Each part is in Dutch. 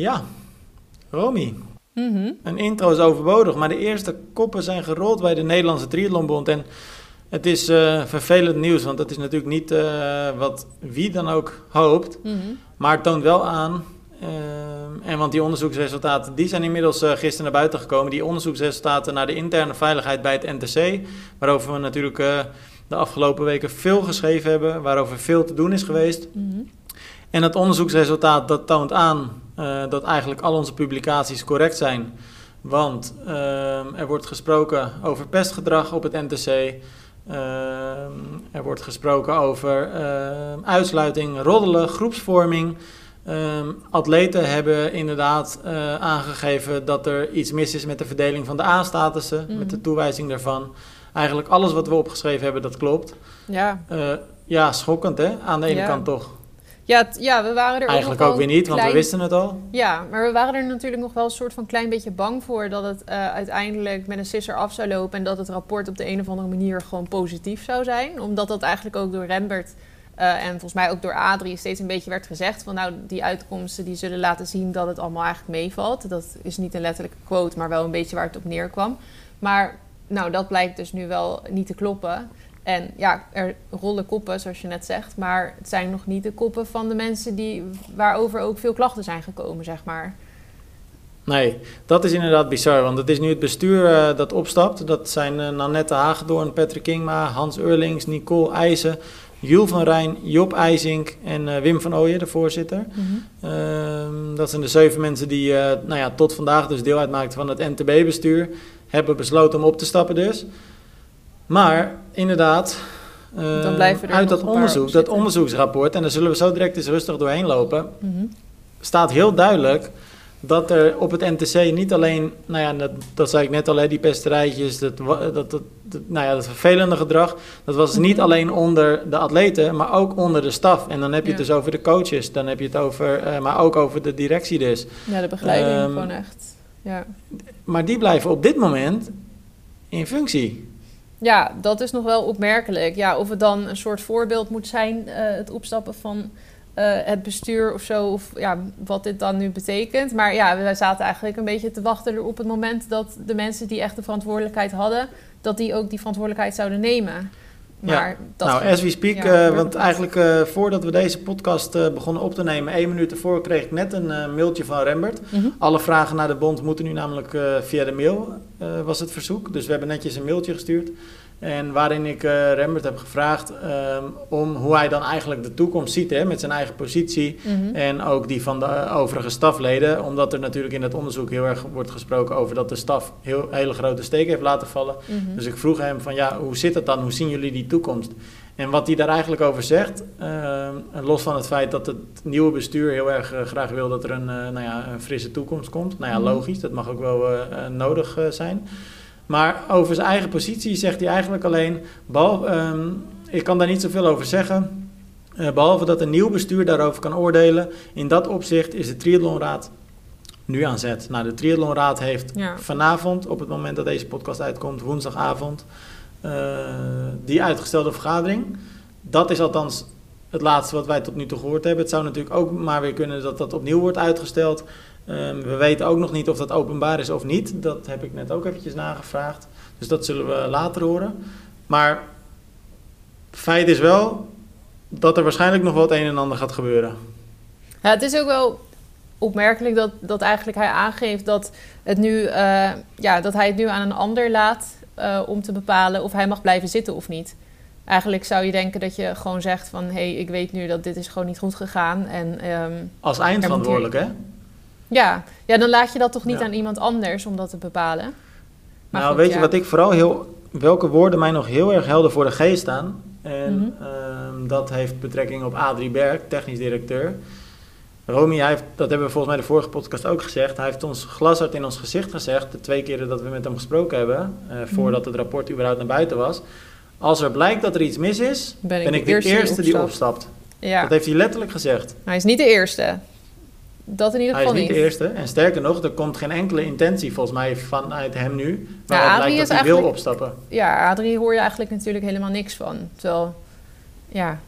Ja, Romy. Mhm. Een intro is overbodig, maar de eerste koppen zijn gerold bij de Nederlandse Triathlonbond. En het is eh, vervelend nieuws, want dat is natuurlijk niet eh, wat wie dan ook hoopt. Mhm. Maar het toont wel aan, eh, en want die onderzoeksresultaten die zijn inmiddels eh, gisteren naar buiten gekomen. Die onderzoeksresultaten naar de interne veiligheid bij het NTC, waarover we natuurlijk de afgelopen weken veel geschreven hebben, waarover veel te doen is geweest. Mhm. En het onderzoeksresultaat dat toont aan dat eigenlijk al onze publicaties correct zijn. Want ehm, er wordt gesproken over pestgedrag op het NTC. Ehm, er wordt gesproken over ehm, uitsluiting, roddelen, groepsvorming. Atleten hebben inderdaad eh, aangegeven dat er iets mis is met de verdeling van de A-statussen, Mhm. met de toewijzing daarvan. Eigenlijk alles wat we opgeschreven hebben, dat klopt. Ja. Eh, ja, schokkend hè, aan de ene Ja. kant toch. Ja, ja, we waren er Eigenlijk ook weer niet, want we wisten het al. Ja, maar we waren er natuurlijk nog wel een soort van klein beetje bang voor dat het eh, uiteindelijk met een sisser af zou lopen en dat het rapport op de een of andere manier gewoon positief zou zijn. Omdat dat eigenlijk ook door Rembert eh, en volgens mij ook door Adrie steeds een beetje werd gezegd van nou die uitkomsten die zullen laten zien dat het allemaal eigenlijk meevalt. Dat is niet een letterlijke quote, maar wel een beetje waar het op neerkwam. Maar nou, dat blijkt dus nu wel niet te kloppen. En ja, er rollen koppen, zoals je net zegt. Maar het zijn nog niet de koppen van de mensen die, waarover ook veel klachten zijn gekomen, zeg maar. Nee, dat is inderdaad bizar, want het is nu het bestuur eh, dat opstapt. Dat zijn eh, Nanette Hagedoorn, Patrick Kingma, Hans Eurlings, Nicole IJzen, Jules van Rijn, Job IJzink en eh, Wim van Ooyen, de voorzitter. Ehm, dat zijn de zeven mensen die nou ja, tot vandaag dus deel uitmaakten van het NTB-bestuur. Hebben besloten om op te stappen dus. Maar inderdaad, eh, Dan blijven er uit dat onderzoek, dat onderzoeksrapport... en daar zullen we zo direct eens rustig doorheen lopen... Mhm. staat heel duidelijk dat er op het NTC niet alleen... nou ja, dat, dat zei ik net al, hè, die pesterijtjes, dat, dat, dat, nou ja, dat vervelende gedrag... dat was niet Mhm. alleen onder de atleten, maar ook onder de staf. En dan heb je het dus over de coaches, dan heb je het over... eh, maar ook over de directie dus. Ja, de begeleiding Ehm, gewoon echt. Ja. Maar die blijven op dit moment in functie. Ja, dat is nog wel opmerkelijk. Ja, of het dan een soort voorbeeld moet zijn, eh, het opstappen van eh, het bestuur of zo, of ja, wat dit dan nu betekent. Maar ja, we zaten eigenlijk een beetje te wachten op het moment dat de mensen die echt de verantwoordelijkheid hadden, dat die ook die verantwoordelijkheid zouden nemen. Maar dat nou, as we speak, ja, eh, want eigenlijk eh, voordat we deze podcast eh, begonnen op te nemen, één minuut ervoor, kreeg ik net een mailtje van Rembert. Mhm. Alle vragen naar de bond moeten nu namelijk via de mail, was het verzoek. Dus we hebben netjes een mailtje gestuurd. En waarin ik eh, Rembert heb gevraagd ehm, om hoe hij dan eigenlijk de toekomst ziet hè, met zijn eigen positie. Mhm. En ook die van de eh, overige stafleden. Omdat er natuurlijk in het onderzoek heel erg wordt gesproken over dat de staf heel, hele grote steek heeft laten vallen. Mhm. Dus ik vroeg hem van ja, hoe zit het dan? Hoe zien jullie die toekomst? En wat hij daar eigenlijk over zegt, ehm, los van het feit dat het nieuwe bestuur heel erg eh, graag wil dat er een, nou ja, een frisse toekomst komt. Nou ja, Mhm. logisch, dat mag ook wel nodig zijn. Maar over zijn eigen positie zegt hij eigenlijk alleen, behalve, ehm, ik kan daar niet zoveel over zeggen. eh, behalve dat een nieuw bestuur daarover kan oordelen. In dat opzicht is de triathlonraad nu aan zet. Nou, de triathlonraad heeft Ja. vanavond, op het moment dat deze podcast uitkomt, woensdagavond, eh, die uitgestelde vergadering. Dat is althans het laatste wat wij tot nu toe gehoord hebben. Het zou natuurlijk ook maar weer kunnen dat dat opnieuw wordt uitgesteld. Ehm, we weten ook nog niet of dat openbaar is of niet. Dat heb ik net ook eventjes nagevraagd. Dus dat zullen we later horen. Maar feit is wel dat er waarschijnlijk nog wel het een en ander gaat gebeuren. Ja, het is ook wel opmerkelijk dat, dat eigenlijk hij aangeeft dat, het nu, eh, ja, dat hij het nu aan een ander laat eh, om te bepalen of hij mag blijven zitten of niet. Eigenlijk zou je denken dat je gewoon zegt van... hé, hey, ik weet nu dat dit is gewoon niet goed gegaan. En ehm, Als eindverantwoordelijk, hè? Ja. ja, dan laat je dat toch niet Ja. aan iemand anders om dat te bepalen. Maar nou, goed, weet je wat ik vooral heel... Welke woorden mij nog heel erg helder voor de geest staan? En Mhm. ehm, dat heeft betrekking op Adrie Berg, technisch directeur. Romy, hij heeft, dat hebben we volgens mij de vorige podcast ook gezegd. Hij heeft ons glashard in ons gezicht gezegd, de twee keren dat we met hem gesproken hebben, eh, voordat het rapport überhaupt naar buiten was. Als er blijkt dat er iets mis is, Ben ik ben de ik de eerste die die opstapt. opstapt. Ja, Dat heeft hij letterlijk gezegd. hij is niet de eerste. Dat in ieder Hij is geval niet de eerste. En sterker nog, er komt geen enkele intentie volgens mij vanuit hem nu. Waaruit Adrie blijkt is dat hij wil opstappen. Ja, Adrie hoor je eigenlijk natuurlijk helemaal niks van. Terwijl, ja,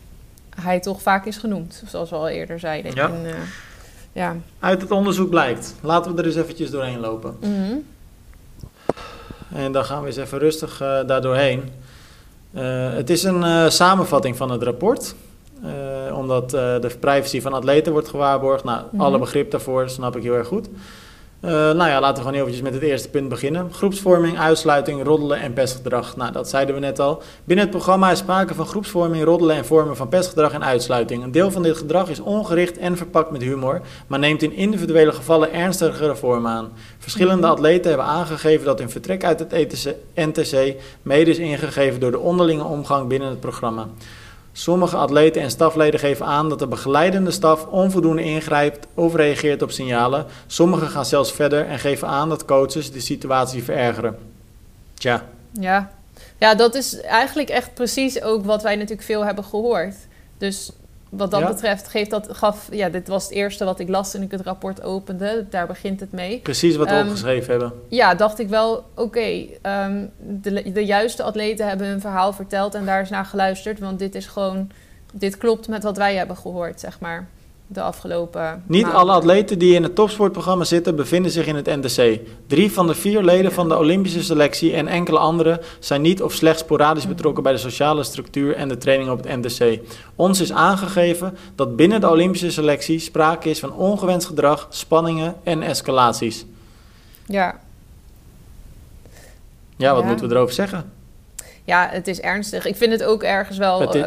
hij toch vaak is genoemd. Zoals we al eerder zeiden Ja. eh, Ja. Uit het onderzoek blijkt. Laten we er eens eventjes doorheen lopen. Mhm. En dan gaan we eens even rustig uh, daar doorheen. Uh, het is een samenvatting van het rapport. Omdat de privacy van atleten wordt gewaarborgd. Nou, Mhm. alle begrip daarvoor snap ik heel erg goed. Uh, nou ja, laten we gewoon eventjes met het eerste punt beginnen. Groepsvorming, uitsluiting, roddelen en pestgedrag. Nou, dat zeiden we net al. Binnen het programma is sprake van groepsvorming, roddelen en vormen van pestgedrag en uitsluiting. Een deel van dit gedrag is ongericht en verpakt met humor, maar neemt in individuele gevallen ernstigere vormen aan. Verschillende atleten hebben aangegeven dat hun vertrek uit het NTC mede is ingegeven door de onderlinge omgang binnen het programma. Sommige atleten en stafleden geven aan dat de begeleidende staf onvoldoende ingrijpt of reageert op signalen. Sommigen gaan zelfs verder en geven aan dat coaches de situatie verergeren. Tja. Ja. ja, dat is eigenlijk echt precies ook wat wij natuurlijk veel hebben gehoord. Dus wat dat Ja. betreft geeft dat, gaf, ja, dit was het eerste wat ik las toen ik het rapport opende. Daar begint het mee. Precies wat we Ehm, opgeschreven hebben. Ja, dacht ik wel, oké, ehm, de, de juiste atleten hebben hun verhaal verteld en daar is naar geluisterd. Want dit is gewoon, dit klopt met wat wij hebben gehoord, zeg maar, de afgelopen Niet maanden. alle atleten die in het topsportprogramma zitten bevinden zich in het NTC. Drie van de vier leden van de Olympische selectie en enkele anderen zijn niet of slechts sporadisch betrokken bij de sociale structuur en de training op het NTC. Ons is aangegeven dat binnen de Olympische selectie sprake is van ongewenst gedrag, spanningen en escalaties. Ja, Ja, wat Ja. moeten we erover zeggen? ja, het is ernstig. Ik vind het ook ergens wel Het eh,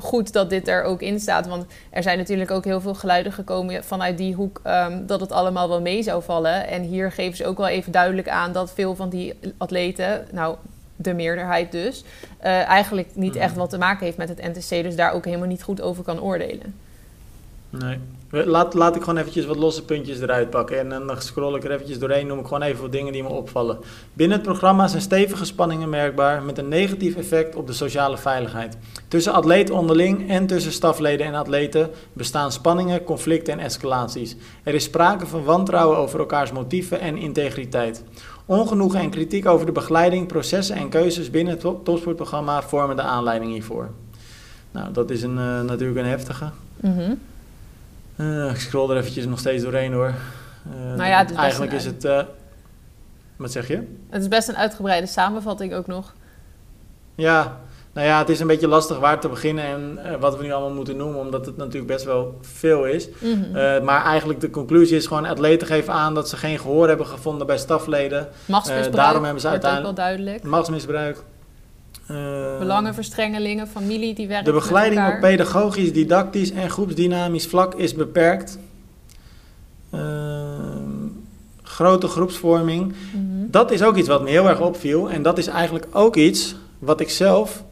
goed dat dit er ook in staat. Want er zijn natuurlijk ook heel veel geluiden gekomen vanuit die hoek ehm, dat het allemaal wel mee zou vallen. En hier geven ze ook wel even duidelijk aan dat veel van die atleten, nou de meerderheid dus, eh, eigenlijk niet Mhm. echt wat te maken heeft met het NTC. Dus daar ook helemaal niet goed over kan oordelen. Nee. Laat, laat ik gewoon eventjes wat losse puntjes eruit pakken. En dan scroll ik er eventjes doorheen, noem ik gewoon even wat dingen die me opvallen. Binnen het programma zijn stevige spanningen merkbaar met een negatief effect op de sociale veiligheid. Tussen atleten onderling en tussen stafleden en atleten bestaan spanningen, conflicten en escalaties. Er is sprake van wantrouwen over elkaars motieven en integriteit. Ongenoegen en kritiek over de begeleiding, processen en keuzes binnen het top- topsportprogramma vormen de aanleiding hiervoor. Nou, dat is een, eh, natuurlijk een heftige. Mhm. Eh, ik scroll er eventjes nog steeds doorheen hoor. Eh, Nou ja, het is best eigenlijk een is het. eh, wat zeg je? Het is best een uitgebreide samenvatting ook nog. Ja, nou ja, het is een beetje lastig waar te beginnen en wat we nu allemaal moeten noemen, omdat het natuurlijk best wel veel is. Mhm. Maar eigenlijk de conclusie is gewoon: atleten geven aan dat ze geen gehoor hebben gevonden bij stafleden. Machtsmisbruik daarom hebben ze wordt ook wel uiteindelijk- duidelijk. Machtsmisbruik. Eh, Belangenverstrengelingen, familie die werkt De begeleiding op pedagogisch, didactisch en groepsdynamisch vlak is beperkt. Ehm, grote groepsvorming. Mhm. Dat is ook iets wat me heel erg opviel. En dat is eigenlijk ook iets wat ik zelf,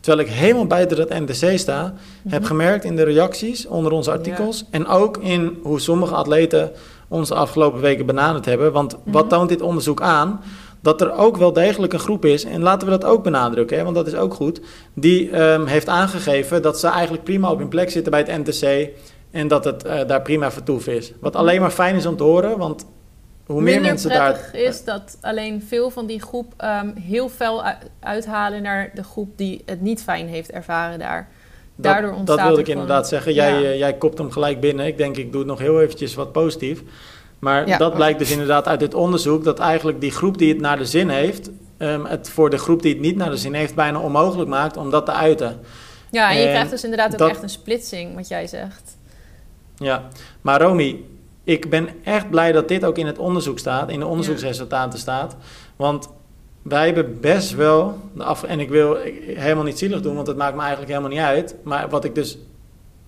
terwijl ik helemaal buiten dat NTC sta, heb Mhm. gemerkt in de reacties onder onze artikels. En ook in hoe sommige atleten ons de afgelopen weken benaderd hebben. Want wat Mhm. toont dit onderzoek aan? Dat er ook wel degelijk een groep is, en laten we dat ook benadrukken, hè, want dat is ook goed, die ehm, heeft aangegeven dat ze eigenlijk prima op hun plek zitten bij het NTC en dat het eh, daar prima vertoef is. Wat alleen maar fijn is om te horen, want hoe meer mensen daar... is dat alleen veel van die groep ehm, heel fel uithalen naar de groep die het niet fijn heeft ervaren daar. Dat, Daardoor ontstaat dat wilde ik inderdaad zeggen. Jij, Ja. eh, jij kopt hem gelijk binnen. Ik denk, ik doe het nog heel eventjes wat positief. Maar Ja, dat blijkt dus inderdaad uit dit onderzoek... dat eigenlijk die groep die het naar de zin heeft... ehm, het voor de groep die het niet naar de zin heeft... bijna onmogelijk maakt om dat te uiten. Ja, en je En krijgt dus inderdaad ook dat- echt een splitsing, wat jij zegt. Ja, maar Romy, ik ben echt blij dat dit ook in het onderzoek staat... in de onderzoeksresultaten staat. Want wij hebben best wel... De af, en ik wil helemaal niet zielig doen... want het maakt me eigenlijk helemaal niet uit. Maar wat ik dus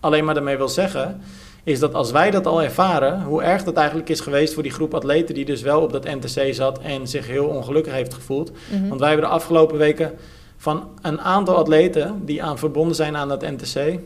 alleen maar daarmee wil zeggen... is dat als wij dat al ervaren... hoe erg dat eigenlijk is geweest voor die groep atleten... die dus wel op dat NTC zat... en zich heel ongelukkig heeft gevoeld. Mhm. Want wij hebben de afgelopen weken van een aantal atleten... die aan verbonden zijn aan dat NTC...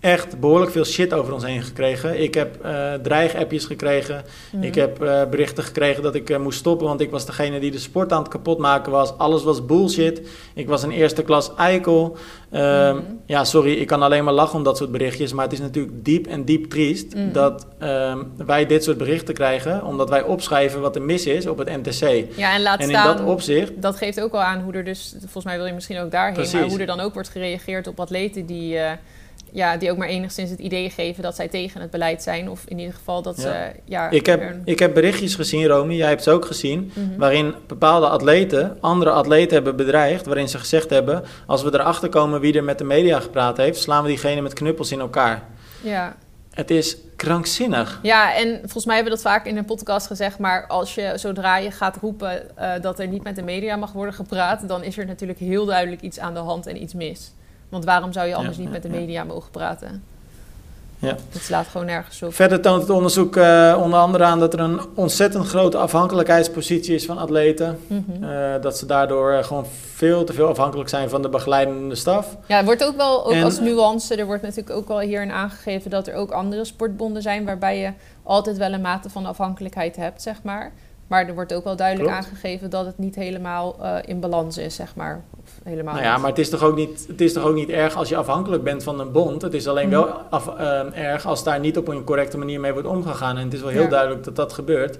echt behoorlijk veel shit over ons heen gekregen. Ik heb eh dreigappjes gekregen... Mhm. Ik heb eh, berichten gekregen dat ik eh, moest stoppen, want ik was degene die de sport aan het kapotmaken was. Alles was bullshit. Ik was een eerste klas eikel. Ehm, Mhm. Ja, sorry, ik kan alleen maar lachen om dat soort berichtjes. Maar het is natuurlijk diep en diep triest Mhm. dat ehm, wij dit soort berichten krijgen, omdat wij opschrijven wat er mis is op het NTC. Ja, en laat En in staan... dat opzicht, dat geeft ook al aan hoe er dus, volgens mij wil je misschien ook daarheen, Precies. maar hoe er dan ook wordt gereageerd op atleten die, ja, die ook maar enigszins het idee geven dat zij tegen het beleid zijn. Of in ieder geval dat Ja. ze... Ja, Ik heb, ik heb berichtjes gezien, Romy, jij hebt ze ook gezien, Mhm. waarin bepaalde atleten andere atleten hebben bedreigd, waarin ze gezegd hebben, als we erachter komen wie er met de media gepraat heeft, slaan we diegene met knuppels in elkaar. ja. Het is krankzinnig. Ja, en volgens mij hebben we dat vaak in een podcast gezegd. Maar als je zodra je gaat roepen eh, dat er niet met de media mag worden gepraat, dan is er natuurlijk heel duidelijk iets aan de hand en iets mis. Want waarom zou je anders Ja, niet met de media mogen praten? Ja. Het slaat gewoon nergens op. Verder toont het onderzoek eh, onder andere aan dat er een ontzettend grote afhankelijkheidspositie is van atleten. Mhm. Eh, dat ze daardoor eh, gewoon veel te veel afhankelijk zijn van de begeleidende staf. Ja, er wordt ook wel ook En- als nuance, er wordt natuurlijk ook wel hierin aangegeven dat er ook andere sportbonden zijn waarbij je altijd wel een mate van afhankelijkheid hebt, zeg maar. Maar er wordt ook wel duidelijk Klopt. aangegeven dat het niet helemaal in balans is, zeg maar. Helemaal Nou ja, niet. maar het is, toch ook niet, het is toch ook niet erg als je afhankelijk bent van een bond. Het is alleen Mhm. wel af, eh, erg als daar niet op een correcte manier mee wordt omgegaan. En het is wel heel Ja. duidelijk dat dat gebeurt.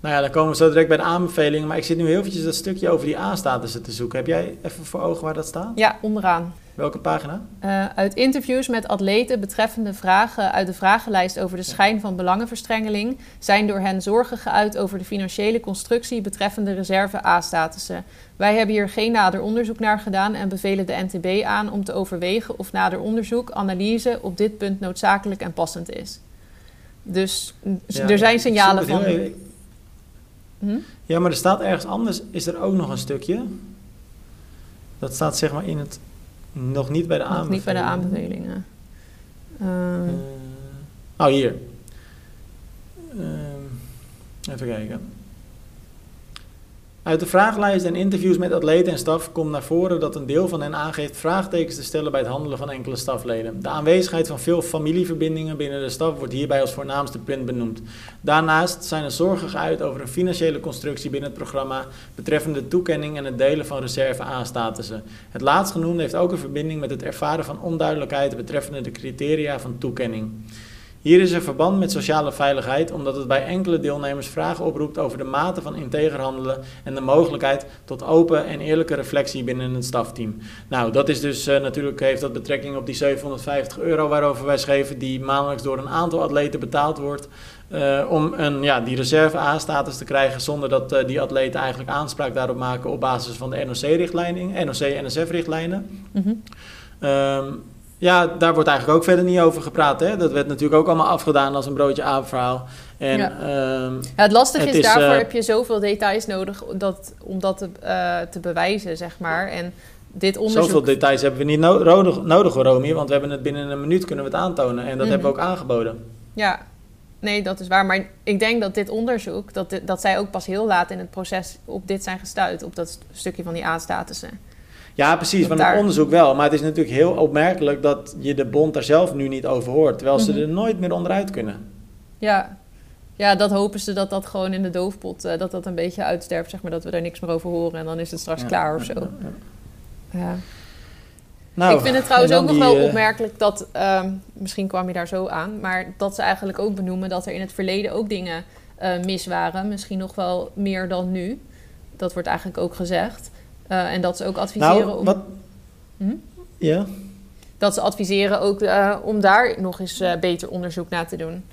Nou ja, dan komen we zo direct bij de aanbevelingen. Maar ik zit nu heel eventjes dat stukje over die A-statussen te zoeken. Heb jij even voor ogen waar dat staat? Ja, onderaan. Welke pagina? Eh, uit interviews met atleten betreffende vragen uit de vragenlijst over de schijn van belangenverstrengeling zijn door hen zorgen geuit over de financiële constructie betreffende reserve A-statussen. Wij hebben hier geen nader onderzoek naar gedaan en bevelen de NTB aan om te overwegen of nader onderzoek, analyse op dit punt noodzakelijk en passend is. Dus Ja, er zijn signalen van. heel. Hm? Ja, maar er staat ergens anders, is er ook nog een stukje. Dat staat zeg maar in het, nog niet bij de Nog aanbevelingen. niet bij de aanbevelingen. Eh, oh, hier. Ehm, even kijken. Uit de vragenlijst en interviews met atleten en staf komt naar voren dat een deel van hen aangeeft vraagtekens te stellen bij het handelen van enkele stafleden. De aanwezigheid van veel familieverbindingen binnen de staf wordt hierbij als voornaamste punt benoemd. Daarnaast zijn er zorgen geuit over een financiële constructie binnen het programma betreffende de toekenning en het delen van reserve A-statussen. Het laatstgenoemde heeft ook een verbinding met het ervaren van onduidelijkheid betreffende de criteria van toekenning. Hier is er verband met sociale veiligheid, omdat het bij enkele deelnemers vragen oproept over de mate van integer handelen en de mogelijkheid tot open en eerlijke reflectie binnen het stafteam. Nou, dat is dus eh, natuurlijk heeft dat betrekking op die 750 euro waarover wij schreven, die maandelijks door een aantal atleten betaald wordt. eh, om een, ja, die reserve A-status te krijgen zonder dat eh, die atleten eigenlijk aanspraak daarop maken op basis van de NOC-richtlijnen, NOC-NSF-richtlijnen. mhm. Ehm, ja, daar wordt eigenlijk ook verder niet over gepraat. Hè? Dat werd natuurlijk ook allemaal afgedaan als een broodje aapverhaal. En Ja. ehm, Ja, het lastige Het is, daarvoor eh, heb je zoveel details nodig dat, om dat te, eh, te bewijzen, zeg maar. En dit onderzoek... zoveel details hebben we niet no- nodig, nodig Romy. Want we hebben het binnen een minuut kunnen we het aantonen. En dat Mhm. hebben we ook aangeboden. Ja, nee, dat is waar. Maar ik denk dat dit onderzoek, dat, dit- dat zij ook pas heel laat in het proces op dit zijn gestuurd. Op dat st- stukje van die A-statussen. Ja, precies, van daar- het onderzoek wel. Maar het is natuurlijk heel opmerkelijk dat je de bond daar zelf nu niet over hoort. Terwijl ze Mhm. er nooit meer onderuit kunnen. Ja. ja, dat hopen ze dat dat gewoon in de doofpot, eh, dat dat een beetje uitsterft, zeg maar. Dat we daar niks meer over horen en dan is het straks Ja, klaar of zo. ja. Nou, ik vind het trouwens en ook nog wel eh, opmerkelijk dat, ehm, misschien kwam je daar zo aan, maar dat ze eigenlijk ook benoemen dat er in het verleden ook dingen eh, mis waren. Misschien nog wel meer dan nu. Dat wordt eigenlijk ook gezegd. Eh, en dat ze ook adviseren Nou, om, wat... Hm? Ja? dat ze adviseren ook eh, om daar nog eens eh, beter onderzoek naar te doen.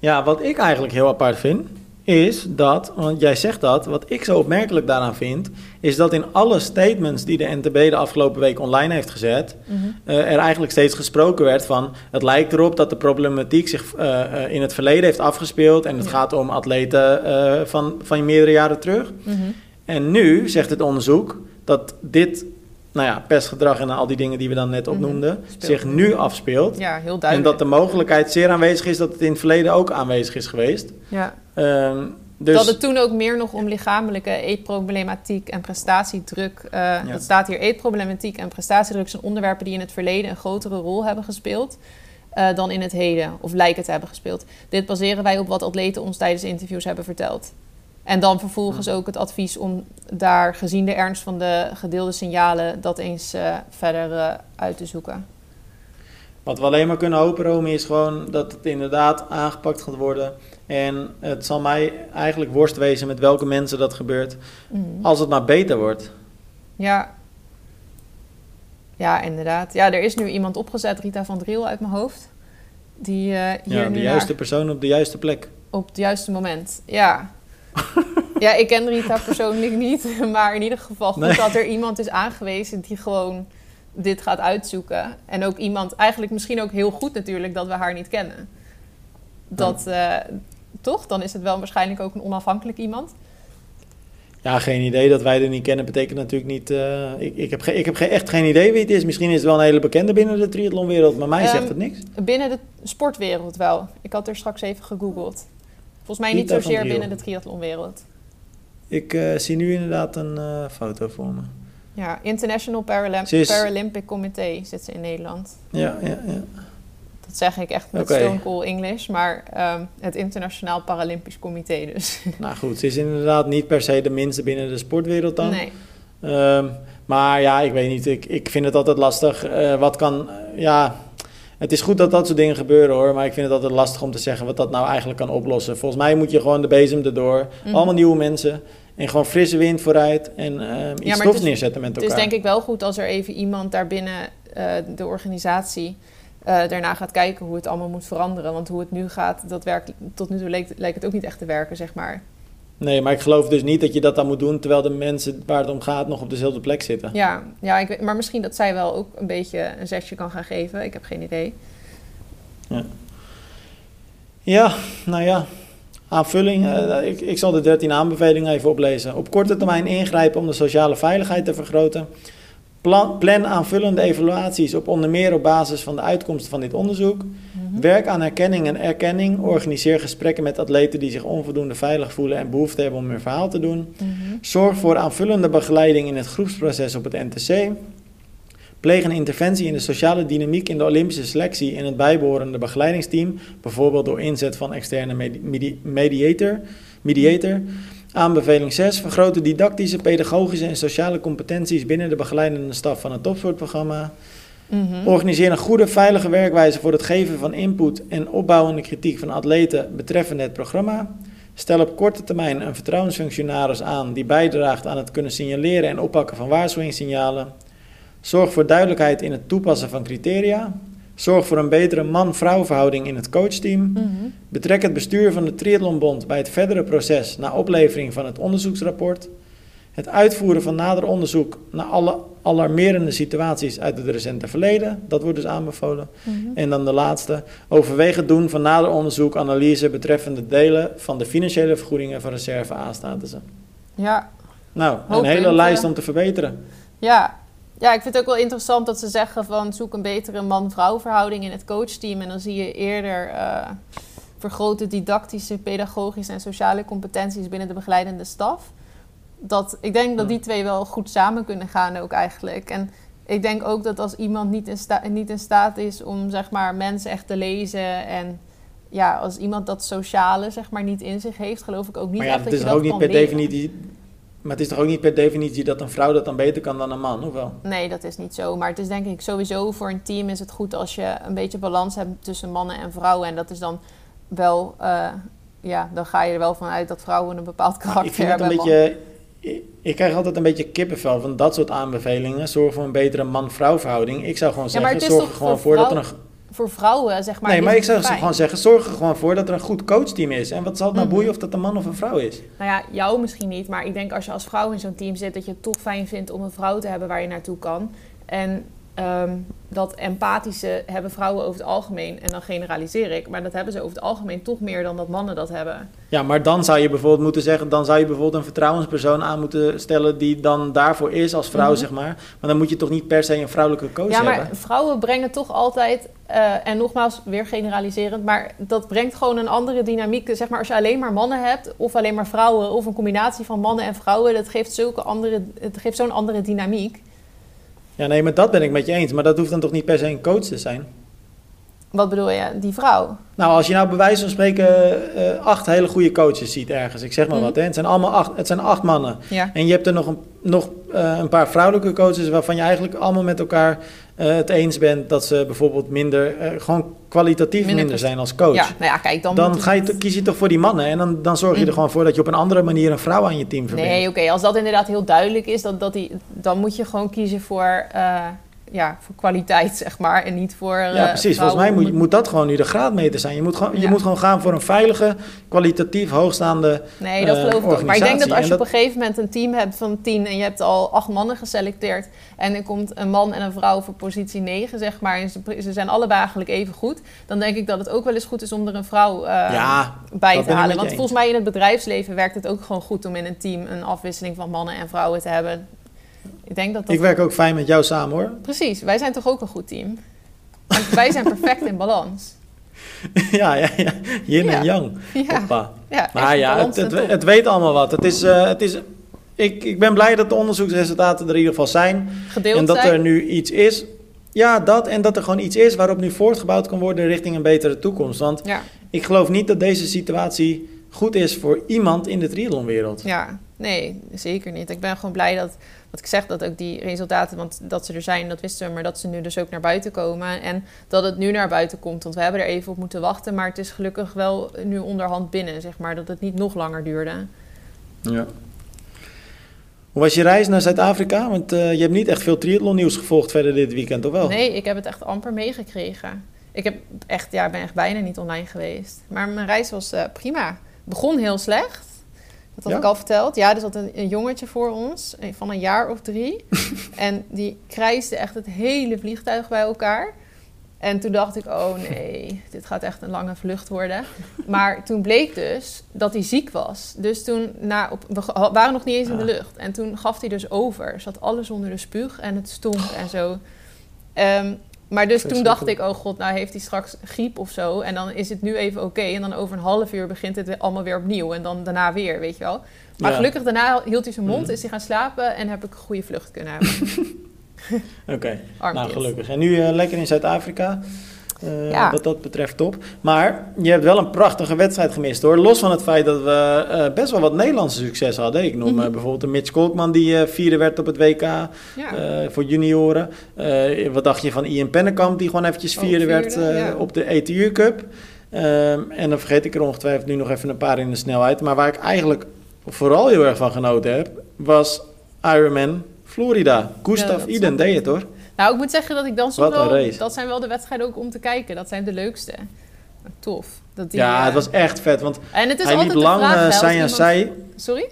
Ja, wat ik eigenlijk heel apart vind, is dat, want jij zegt dat, wat ik zo opmerkelijk daaraan vind, is dat in alle statements die de NTB de afgelopen week online heeft gezet, eh, er eigenlijk steeds gesproken werd van, het lijkt erop dat de problematiek zich in het verleden heeft afgespeeld en het Ja. gaat om atleten van, van meerdere jaren terug. Mhm. En nu zegt het onderzoek dat dit, nou ja, pestgedrag en al die dingen die we dan net Mhm. opnoemden, zich nu afspeelt. Ja, heel En duidelijk. dat de mogelijkheid zeer aanwezig is dat het in het verleden ook aanwezig is geweest. ja. Ehm, dus Dat het toen ook meer nog om lichamelijke eetproblematiek en prestatiedruk. eh Dat staat hier: eetproblematiek en prestatiedruk zijn onderwerpen die in het verleden een grotere rol hebben gespeeld. eh, dan in het heden, of lijken te hebben gespeeld. Dit baseren wij op wat atleten ons tijdens interviews hebben verteld. En dan vervolgens ook het advies om daar, gezien de ernst van de gedeelde signalen, dat eens eh, verder eh, uit te zoeken. wat we alleen maar kunnen hopen, Romy, is gewoon dat het inderdaad aangepakt gaat worden. En het zal mij eigenlijk worst wezen met welke mensen dat gebeurt, Mhm. als het maar beter wordt. Ja. Ja, inderdaad. Ja, er is nu iemand opgezet, Rita van Driel uit mijn hoofd. Die uh, hier ja, de juiste naar- persoon op de juiste plek. op het juiste moment. Ja. Ja, ik ken Rita persoonlijk niet. Maar in ieder geval goed Nee. dat er iemand is aangewezen die gewoon dit gaat uitzoeken. En ook iemand, eigenlijk misschien ook heel goed natuurlijk, dat we haar niet kennen. Dat, eh, toch? Dan is het wel waarschijnlijk ook een onafhankelijk iemand. Ja, geen idee dat wij er niet kennen betekent natuurlijk niet... eh, ik, ik heb, ge- ik heb ge- echt geen idee wie het is. Misschien is het wel een hele bekende binnen de triathlonwereld, maar mij Ehm, zegt het niks. Binnen de sportwereld wel. Ik had er straks even gegoogeld. Volgens mij niet zozeer binnen de triathlonwereld. Ik eh, zie nu inderdaad een eh, foto voor me. Ja, International Paralymp- Ze is- Paralympic Committee zit ze in Nederland. Ja, ja, ja. Dat zeg ik echt met Oké. stone cold English, maar ehm, het Internationaal Paralympisch Comité dus. Nou goed, ze is inderdaad niet per se de minste binnen de sportwereld dan. Nee. Ehm, maar ja, ik weet niet. Ik, ik vind het altijd lastig. Eh, wat kan. ja, het is goed dat dat soort dingen gebeuren hoor. Maar ik vind het altijd lastig om te zeggen wat dat nou eigenlijk kan oplossen. Volgens mij moet je gewoon de bezem erdoor. Mhm. Allemaal nieuwe mensen. En gewoon frisse wind vooruit. En ehm iets het is- neerzetten met Het elkaar. is denk ik wel goed als er even iemand daarbinnen eh de organisatie eh, daarna gaat kijken hoe het allemaal moet veranderen. Want hoe het nu gaat, dat werkt, tot nu toe leek, lijkt het ook niet echt te werken, zeg maar. Nee, maar ik geloof dus niet dat je dat dan moet doen. terwijl de mensen waar het om gaat nog op dezelfde plek zitten. Ja, ja ik weet, maar misschien dat zij wel ook een beetje een zesje kan gaan geven. Ik heb geen idee. Ja, nou ja. Aanvulling. eh, ik, ik zal de 13 aanbevelingen even oplezen. Op korte termijn ingrijpen om de sociale veiligheid te vergroten. Plan, plan aanvullende evaluaties op onder meer op basis van de uitkomsten van dit onderzoek. Mhm. Werk aan herkenning en erkenning. Organiseer gesprekken met atleten die zich onvoldoende veilig voelen en behoefte hebben om hun verhaal te doen. Mhm. Zorg voor aanvullende begeleiding in het groepsproces op het NTC. Pleeg een interventie in de sociale dynamiek in de Olympische selectie en het bijbehorende begeleidingsteam, bijvoorbeeld door inzet van externe medi- medi- mediator. mediator. Aanbeveling 6. Vergroot de didactische, pedagogische en sociale competenties binnen de begeleidende staf van het topsportprogramma. Mhm. Organiseer een goede, veilige werkwijze voor het geven van input en opbouwende kritiek van atleten betreffende het programma. Stel op korte termijn een vertrouwensfunctionaris aan die bijdraagt aan het kunnen signaleren en oppakken van waarschuwingssignalen. Zorg voor duidelijkheid in het toepassen van criteria. Zorg voor een betere man-vrouw verhouding in het coachteam. Mhm. Betrek het bestuur van de Triathlonbond bij het verdere proces na oplevering van het onderzoeksrapport. Het uitvoeren van nader onderzoek naar alle alarmerende situaties uit het recente verleden. Dat wordt dus aanbevolen. Mhm. En dan de laatste. Overweeg het doen van nader onderzoek, analyse betreffende delen van de financiële vergoedingen van reserve A-statussen. Ja, Nou, Hoop een hele lijst om te verbeteren. Ja. Ja, ik vind het ook wel interessant dat ze zeggen van zoek een betere man-vrouw verhouding in het coachteam. En dan zie je eerder eh vergrote didactische, pedagogische en sociale competenties binnen de begeleidende staf. Dat, ik denk dat die twee wel goed samen kunnen gaan ook eigenlijk. En ik denk ook dat als iemand niet in, sta- niet in staat is om zeg maar, mensen echt te lezen en ja, als iemand dat sociale zeg maar, niet in zich heeft, geloof ik ook niet Maar ja, echt het dat is je toch dat ook niet kan per leren. definitie. Maar het is toch ook niet per definitie dat een vrouw dat dan beter kan dan een man, of wel? Nee, dat is niet zo. Maar het is denk ik sowieso voor een team is het goed als je een beetje balans hebt tussen mannen en vrouwen. En dat is dan wel, eh, ja, dan ga je er wel van uit dat vrouwen een bepaald karakter Ik vind het een beetje. Ik, ik krijg altijd een beetje kippenvel van dat soort aanbevelingen. Zorg voor een betere man-vrouw verhouding. Ik zou gewoon Ja, zeggen, is zorg er gewoon voor voor dat er een. Voor vrouwen, zeg maar. nee, maar ik zou fijn. gewoon zeggen, zorg er gewoon voor dat er een goed coachteam is. En wat zal het nou Mhm. boeien of dat een man of een vrouw is? Nou ja, jou misschien niet, maar ik denk als je als vrouw in zo'n team zit, dat je het toch fijn vindt om een vrouw te hebben waar je naartoe kan. En ehm, dat empathische hebben vrouwen over het algemeen, en dan generaliseer ik, maar dat hebben ze over het algemeen toch meer dan dat mannen dat hebben. Ja, maar dan zou je bijvoorbeeld moeten zeggen, dan zou je bijvoorbeeld een vertrouwenspersoon aan moeten stellen die dan daarvoor is als vrouw, Mhm. zeg maar. Maar dan moet je toch niet per se een vrouwelijke coach ja, maar hebben? vrouwen brengen toch altijd, eh, en nogmaals weer generaliserend, maar dat brengt gewoon een andere dynamiek. Zeg maar als je alleen maar mannen hebt, of alleen maar vrouwen, of een combinatie van mannen en vrouwen, dat geeft zulke andere, het geeft zo'n andere dynamiek. Ja, nee, maar dat ben ik met je eens. Maar dat hoeft dan toch niet per se een coach te zijn? Wat bedoel je, die vrouw? Nou, als je nou bij wijze van spreken eh, acht hele goede coaches ziet ergens, ik zeg maar Mhm. wat, hè. Het zijn allemaal acht, het zijn acht mannen. Ja. En je hebt er nog een, nog, eh, een paar vrouwelijke coaches waarvan je eigenlijk allemaal met elkaar het eens bent dat ze bijvoorbeeld minder, eh, gewoon kwalitatief Minder zijn als coach. Ja, nou ja, kijk, dan, dan ga je, het- kies je toch voor die mannen en dan, dan zorg je Mhm. er gewoon voor dat je op een andere manier een vrouw aan je team verbindt. Nee, oké, als dat inderdaad heel duidelijk is, dat, dat die, dan moet je gewoon kiezen voor, eh, ja, voor kwaliteit, zeg maar. En niet voor. Ja, eh, precies. Volgens mij moet, moet dat gewoon nu de graadmeter zijn. Je moet gewoon, je moet gewoon gaan voor een veilige, kwalitatief hoogstaande... Nee, dat eh, geloof ik ook. Maar ik denk dat als je op een gegeven moment een team hebt van tien en je hebt al acht mannen geselecteerd en er komt een man en een vrouw voor positie 9, zeg maar, en ze, ze zijn allebei eigenlijk even goed, dan denk ik dat het ook wel eens goed is om er een vrouw eh, ja, bij te halen. Want volgens mij in het bedrijfsleven werkt het ook gewoon goed om in een team een afwisseling van mannen en vrouwen te hebben. Ik denk dat dat... ik werk ook fijn met jou samen hoor. Precies, wij zijn toch ook een goed team? Want wij zijn perfect in balans. ja, ja, ja. Yin Ja. en yang. Ja, Hoppa. ja Maar ja, het, het, weet allemaal wat. Het is, eh, het is, ik, ik ben blij dat de onderzoeksresultaten er in ieder geval zijn. Gedeeld en dat zijn. er nu iets is. Ja, dat. En dat er gewoon iets is waarop nu voortgebouwd kan worden richting een betere toekomst. Want Ja, ik geloof niet dat deze situatie goed is voor iemand in de triathlonwereld. ja, nee, zeker niet. Ik ben gewoon blij dat, wat ik zeg, dat ook die resultaten, want dat ze er zijn, dat wisten we, maar dat ze nu dus ook naar buiten komen. En dat het nu naar buiten komt, want we hebben er even op moeten wachten, maar het is gelukkig wel nu onderhand binnen, zeg maar, dat het niet nog langer duurde. Ja. Hoe was je reis naar Zuid-Afrika? Want eh, je hebt niet echt veel triathlon nieuws gevolgd verder dit weekend, toch wel? Nee, ik heb het echt amper meegekregen. Ik heb echt, ja, ben echt bijna niet online geweest. Maar mijn reis was eh, prima. Begon heel slecht. Dat had Ja? ik al verteld. Ja, er zat een, een jongetje voor ons van een jaar of drie. en die krijste echt het hele vliegtuig bij elkaar. En toen dacht ik, oh nee, dit gaat echt een lange vlucht worden. Maar toen bleek dus dat hij ziek was. Dus toen, na, op, we waren nog niet eens in de Ah. lucht. En toen gaf hij dus over. Zat alles onder de spuug en het stonk en zo. Ehm, maar dus toen dacht ik, oh god, nou heeft hij straks griep of zo. En dan is het nu even oké. En dan over een half uur begint het allemaal weer opnieuw. En dan daarna weer, weet je wel. Maar Ja. gelukkig daarna hield hij zijn mond, Mhm. is hij gaan slapen... en heb ik een goede vlucht kunnen hebben. Oké, nou gelukkig. En nu eh, lekker in Zuid-Afrika. Eh, Ja. Wat dat betreft top. Maar je hebt wel een prachtige wedstrijd gemist hoor. Los van het feit dat we eh, best wel wat Nederlandse succes hadden. Ik noem eh, Mhm. bijvoorbeeld een Mitch Kolkman die eh, vierde werd op het WK Ja, eh, voor junioren. Eh, wat dacht je van Ian Pennekamp die gewoon eventjes Ook vierde, werd vierde, eh, ja. op de ETU Cup. Ehm, en dan vergeet ik er ongetwijfeld nu nog even een paar in de snelheid. Maar waar ik eigenlijk vooral heel erg van genoten heb, was Ironman Florida. Gustav Iden deed het hoor. Nou, ik moet zeggen dat ik dan soms wel... race. Dat zijn wel de wedstrijden ook om te kijken. Dat zijn de leukste. Tof. Dat die, ja, eh, het was echt vet. Want En het is hij altijd liep lang vraag, eh, zij iemand- zij. Sorry?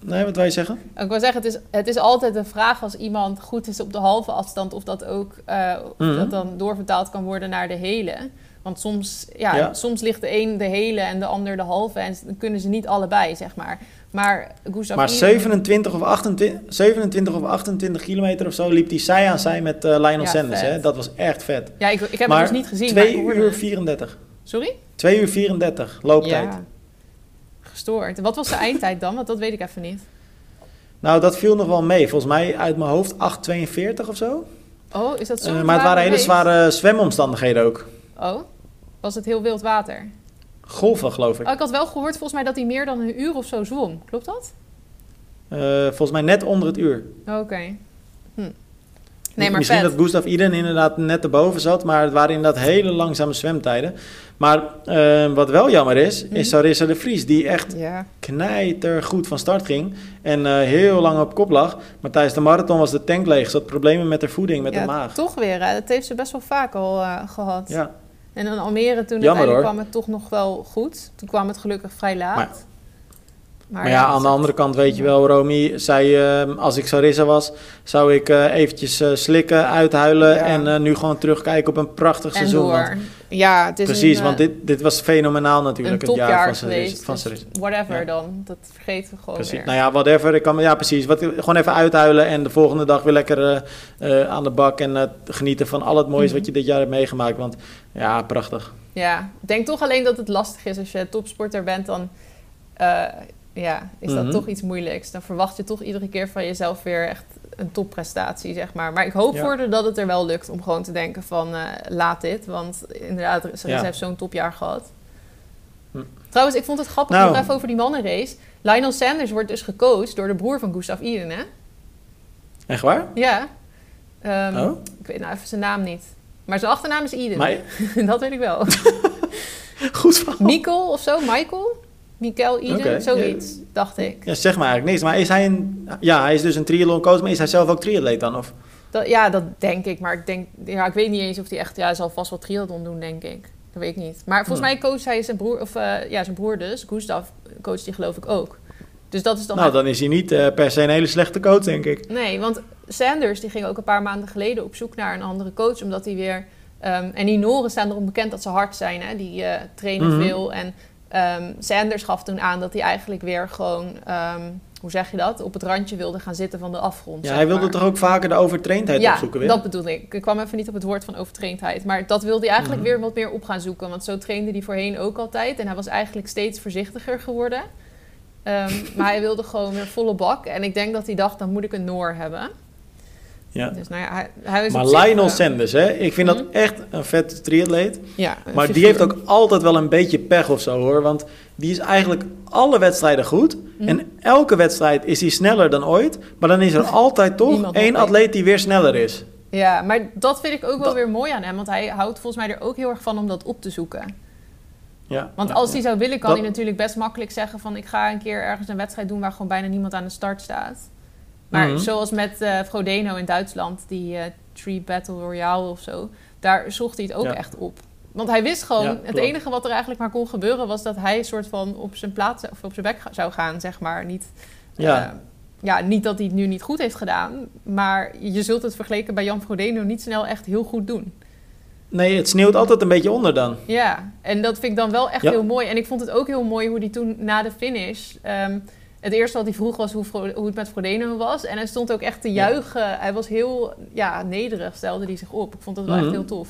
Nee, wat wil je zeggen? Ik wil zeggen, het is, het is altijd een vraag als iemand goed is op de halve afstand... of dat ook eh, of Mhm. dat dan doorvertaald kan worden naar de hele. Want soms, ja, Ja. soms ligt de een de hele en de ander de halve... en dan kunnen ze niet allebei, zeg maar. Maar Gustav Maar Iden- 27 of, 28, 27 of 28 kilometer of zo liep hij zij aan zij met eh, Lionel Ja, Sanders. Hè? Dat was echt vet. Ja, ik, ik heb maar het dus niet gezien. maar ik 2 hoorde uur het. 34. Sorry? 2 uur 34 looptijd. Ja. Gestoord. Wat was de eindtijd dan? Want dat weet ik even niet. Nou, dat viel nog wel mee. Volgens mij uit mijn hoofd 8,42 of zo. Oh, is dat zo? Eh, maar het waren hele zware zwemomstandigheden ook. Oh, was het heel wild water? Golven, geloof ik. Oh, ik had wel gehoord volgens mij dat hij meer dan een uur of zo zwom. Klopt dat? Eh, volgens mij net onder het uur. Oh, Oké. Hm. Nee, maar Misschien vet. dat Gustav Iden inderdaad net erboven zat, maar het waren inderdaad hele langzame zwemtijden. Maar eh, wat wel jammer is, Mhm. is Sarissa de Vries, die echt Ja. knijter goed van start ging en eh, heel lang op kop lag. Maar tijdens de marathon was de tank leeg, ze had problemen met haar voeding, met ja, de maag. toch weer. Hè? Dat heeft ze best wel vaak al eh, gehad. Ja, En in Almere toen Jammer, uiteindelijk hoor. kwam het toch nog wel goed. Toen kwam het gelukkig vrij laat. Maar- Maar, maar ja, aan de andere kant weet je wel, Romy, zei, eh, als ik Sarissa was, zou ik eh, eventjes eh, slikken, uithuilen Ja. en nu gewoon terugkijken op een prachtig En seizoen. Want- ja, het is precies, een, want dit, dit was fenomenaal natuurlijk, het jaar van Sarissa. dus whatever Ja. dan. Dat vergeten we gewoon Precies. weer. Nou ja, whatever. Ik kan, ja, precies. Wat, gewoon even uithuilen en de volgende dag weer lekker aan de bak en genieten van al het moois Mhm. wat je dit jaar hebt meegemaakt. Want ja, prachtig. Ja, ik denk toch alleen dat het lastig is als je topsporter bent, dan ja, is dat Mhm. toch iets moeilijks. Dan verwacht je toch iedere keer van jezelf weer echt een topprestatie, zeg maar. Maar ik hoop Ja. voor haar dat het er wel lukt om gewoon te denken van eh, laat dit. Want inderdaad, ze Ja. heeft zo'n topjaar gehad. Hm. Trouwens, ik vond het grappig Nou. nog even over die mannenrace. Lionel Sanders wordt dus gecoacht door de broer van Gustav Iden, hè? Echt waar? Ja. Ehm, Oh? Ik weet nou even zijn naam niet. Maar zijn achternaam is Iden. Maar, dat weet ik wel. goed verhaal. Mikkel of zo, Michael? Michael Iden, Oké, zoiets, dacht ik. Ja, zeg maar eigenlijk niks. Maar is hij een... Ja, hij is dus een triathlon coach, maar is hij zelf ook triatleet dan? Of? Dat, ja, dat denk ik. Maar ik denk, ja, ik weet niet eens of hij echt, ja, hij zal vast wel triathlon doen, denk ik. Dat weet ik niet. Maar volgens Hmm. mij coacht hij zijn broer, of eh, ja, zijn broer dus, Gustav, coacht die geloof ik ook. Dus dat is dan. Nou, dan is hij niet eh, per se een hele slechte coach, denk ik. Nee, want Sanders die ging ook een paar maanden geleden op zoek naar een andere coach, omdat hij weer. ehm, en die Noren staan erom bekend dat ze hard zijn, hè? die eh, trainen Mhm. veel. En ehm, Sanders gaf toen aan dat hij eigenlijk weer gewoon, ehm, hoe zeg je dat, op het randje wilde gaan zitten van de afgrond. Ja, hij wilde maar. toch ook vaker de overtraindheid ja, opzoeken weer? dat bedoel ik. Ik kwam even niet op het woord van overtraindheid. Maar dat wilde hij eigenlijk Mhm. weer wat meer op gaan zoeken. Want zo trainde hij voorheen ook altijd. En hij was eigenlijk steeds voorzichtiger geworden. Ehm, maar hij wilde gewoon weer volle bak. En ik denk dat hij dacht, dan moet ik een Noor hebben. Ja. Dus nou ja, hij, hij is Maar zich, Lionel eh, Sanders, hè? ik vind Mhm. dat echt een vette triatleet. Ja, Maar die heeft ook altijd wel een beetje pech of zo hoor. Want die is eigenlijk alle wedstrijden goed. Mhm. En elke wedstrijd is hij sneller dan ooit. Maar dan is er altijd toch Niemand één atleet die weer sneller is. Ja, maar dat vind ik ook wel Dat- weer mooi aan hem. Want hij houdt volgens mij er ook heel erg van om dat op te zoeken. Ja, Want als ja. hij zou willen, kan Dat- hij natuurlijk best makkelijk zeggen van... ik ga een keer ergens een wedstrijd doen waar gewoon bijna niemand aan de start staat. Maar Mhm. zoals met eh Frodeno in Duitsland, die eh Tree Battle Royale of zo... daar zocht hij het ook Ja. echt op. Want hij wist gewoon, Ja, het enige wat er eigenlijk maar kon gebeuren... was dat hij een soort van op zijn plaats of op zijn bek zou gaan, zeg maar. Niet, Ja. eh, ja, niet dat hij het nu niet goed heeft gedaan... maar je zult het vergeleken bij Jan Frodeno niet snel echt heel goed doen. Nee, het sneeuwt altijd een beetje onder dan. Ja, en dat vind ik dan wel echt Ja. heel mooi. En ik vond het ook heel mooi hoe hij toen na de finish... ehm, het eerste wat hij vroeg was hoe, hoe het met Frodeno was. En hij stond ook echt te Ja. juichen. Hij was heel ja, nederig, stelde hij zich op. Ik vond dat wel Mhm. echt heel tof.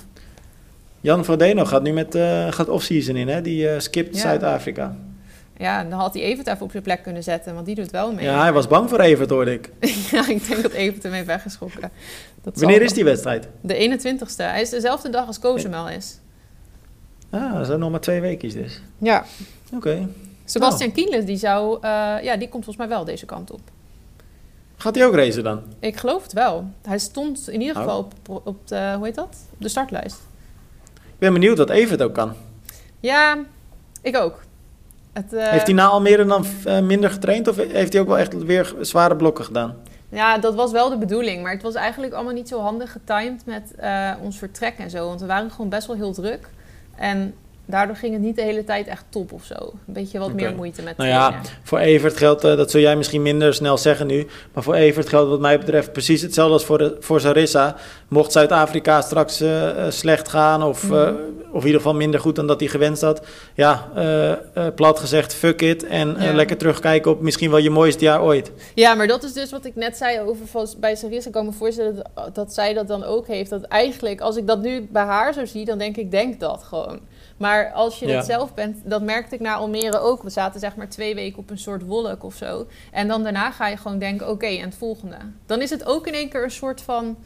Jan Frodeno gaat nu met eh gaat off-season in, hè? Die eh, skipt Ja. Zuid-Afrika. Ja, en dan had hij Evert even op zijn plek kunnen zetten. Want die doet wel mee. Ja, hij was bang voor Evert, hoorde ik. Ja, ik denk dat Evert hem heeft weggeschrokken. Dat Wanneer is die wedstrijd? De 21ste. Hij is dezelfde dag als Cozumel is. Ah, dat zijn nog maar twee weekjes dus. Ja. Oké. Sebastian Oh. Die zou... eh, ja, die komt volgens mij wel deze kant op. Gaat hij ook racen dan? Ik geloof het wel. Hij stond in ieder Oh. geval op, op de, hoe heet dat? Op de startlijst. Ik ben benieuwd wat Evert ook kan. Ja, ik ook. Het, eh, Heeft hij na Almere dan eh, minder getraind of heeft hij ook wel echt weer zware blokken gedaan? Ja, dat was wel de bedoeling. Maar het was eigenlijk allemaal niet zo handig getimed met ons vertrek en zo. Want we waren gewoon best wel heel druk. En daardoor ging het niet de hele tijd echt top of zo. Een beetje wat meer moeite met Nou ja, trainen. Voor Evert geldt, eh, dat zul jij misschien minder snel zeggen nu, maar voor Evert geldt wat mij betreft precies hetzelfde als voor, de, voor Sarissa. Mocht Zuid-Afrika straks eh, eh, slecht gaan of, Mhm. eh, of in ieder geval minder goed dan dat hij gewenst had, ja, eh, eh, plat gezegd, fuck it en Ja. lekker terugkijken op misschien wel je mooiste jaar ooit. Ja, maar dat is dus wat ik net zei over van- bij Sarissa. Ik kan me voorstellen dat, dat zij dat dan ook heeft. Dat eigenlijk, als ik dat nu bij haar zo zie, dan denk ik, denk dat gewoon. Maar als je Ja. het zelf bent, dat merkte ik na Almere ook. We zaten zeg maar twee weken op een soort wolk of zo. En dan daarna ga je gewoon denken, oké, en het volgende. Dan is het ook in één keer een soort van...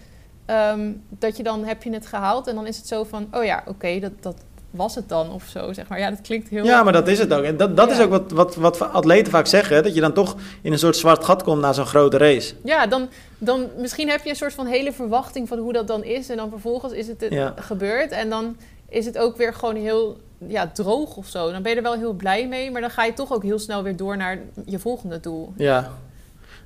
ehm, dat je dan, heb je het gehaald en dan is het zo van... oh ja, oké, dat, dat was het dan of zo, zeg maar. Ja, dat klinkt heel... Ja, maar dat is het ook. En dat, dat is ook wat, wat, wat atleten vaak zeggen, hè, dat je dan toch in een soort zwart gat komt na zo'n grote race. Ja, dan, dan misschien heb je een soort van hele verwachting van hoe dat dan is. En dan vervolgens is het, het Ja. gebeurd. En dan is het ook weer gewoon heel ja, droog of zo. Dan ben je er wel heel blij mee. Maar dan ga je toch ook heel snel weer door naar je volgende doel. Ja.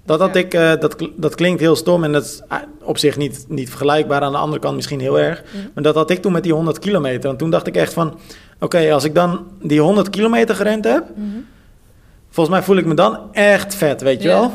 Dat, had Ja. ik, eh, dat, dat klinkt heel stom en dat is ah, op zich niet, niet vergelijkbaar. Aan de andere kant misschien heel erg. Mhm. Maar dat had ik toen met die 100 kilometer. En toen dacht ik echt van... Oké, als ik dan die 100 kilometer gerend heb... Volgens mij voel ik me dan echt vet, weet je Ja. wel?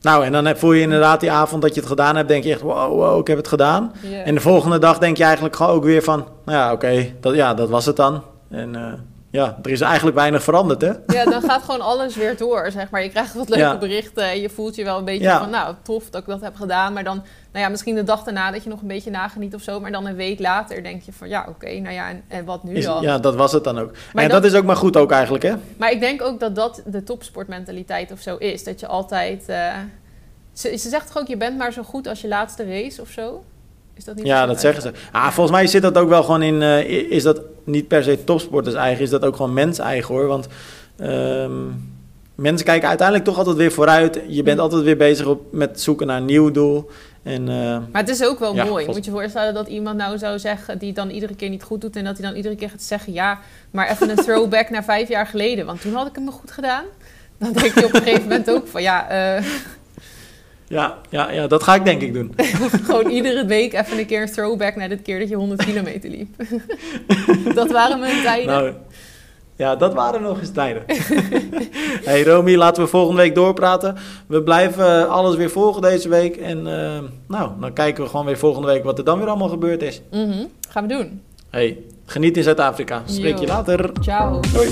Nou, en dan voel je inderdaad die avond dat je het gedaan hebt... denk je echt, wow, wow, ik heb het gedaan. En de volgende dag denk je eigenlijk gewoon ook weer van... Nou ja, oké, dat, ja, dat was het dan. En eh, ja, er is eigenlijk weinig veranderd, hè? Ja, dan gaat gewoon alles weer door, zeg maar. Je krijgt wat leuke Ja. berichten en je voelt je wel een beetje Ja. van... nou, tof dat ik dat heb gedaan. Maar dan, nou ja, misschien de dag daarna dat je nog een beetje nageniet of zo. Maar dan een week later denk je van, ja, oké, nou ja, en, en wat nu Is- dan? ja, dat was het dan ook. Maar en dat- dat is ook maar goed ook eigenlijk, hè? Maar ik denk ook dat dat de topsportmentaliteit of zo is. Dat je altijd... eh, ze, ze zegt toch ook, je bent maar zo goed als je laatste race of zo? Is dat niet Ja, dat zeggen ze. Ah, volgens mij zit dat ook wel gewoon in... eh, is dat niet per se topsporters eigen, is dat ook gewoon mens eigen, hoor. Want ehm, mensen kijken uiteindelijk toch altijd weer vooruit. Je bent Ja. altijd weer bezig op, met zoeken naar een nieuw doel. En eh, Maar het is ook wel Ja, mooi. vast- Moet je voorstellen dat iemand nou zou zeggen... die het dan iedere keer niet goed doet... en dat hij dan iedere keer gaat zeggen... ja, maar even een throwback naar vijf jaar geleden... want toen had ik hem goed gedaan. Dan denk je op een gegeven moment ook van... ja, eh, Ja, ja, ja, dat ga ik denk ik doen. Gewoon iedere week even een keer een throwback naar dit keer dat je 100 kilometer liep. dat waren mijn tijden. Nou, ja, dat waren nog eens tijden. hey Romy, laten we volgende week doorpraten. We blijven alles weer volgen deze week. En uh, nou, dan kijken we gewoon weer volgende week wat er dan weer allemaal gebeurd is. Mm Gaan we doen. Hey, geniet in Zuid-Afrika. Spreek je later. Ciao. Doei.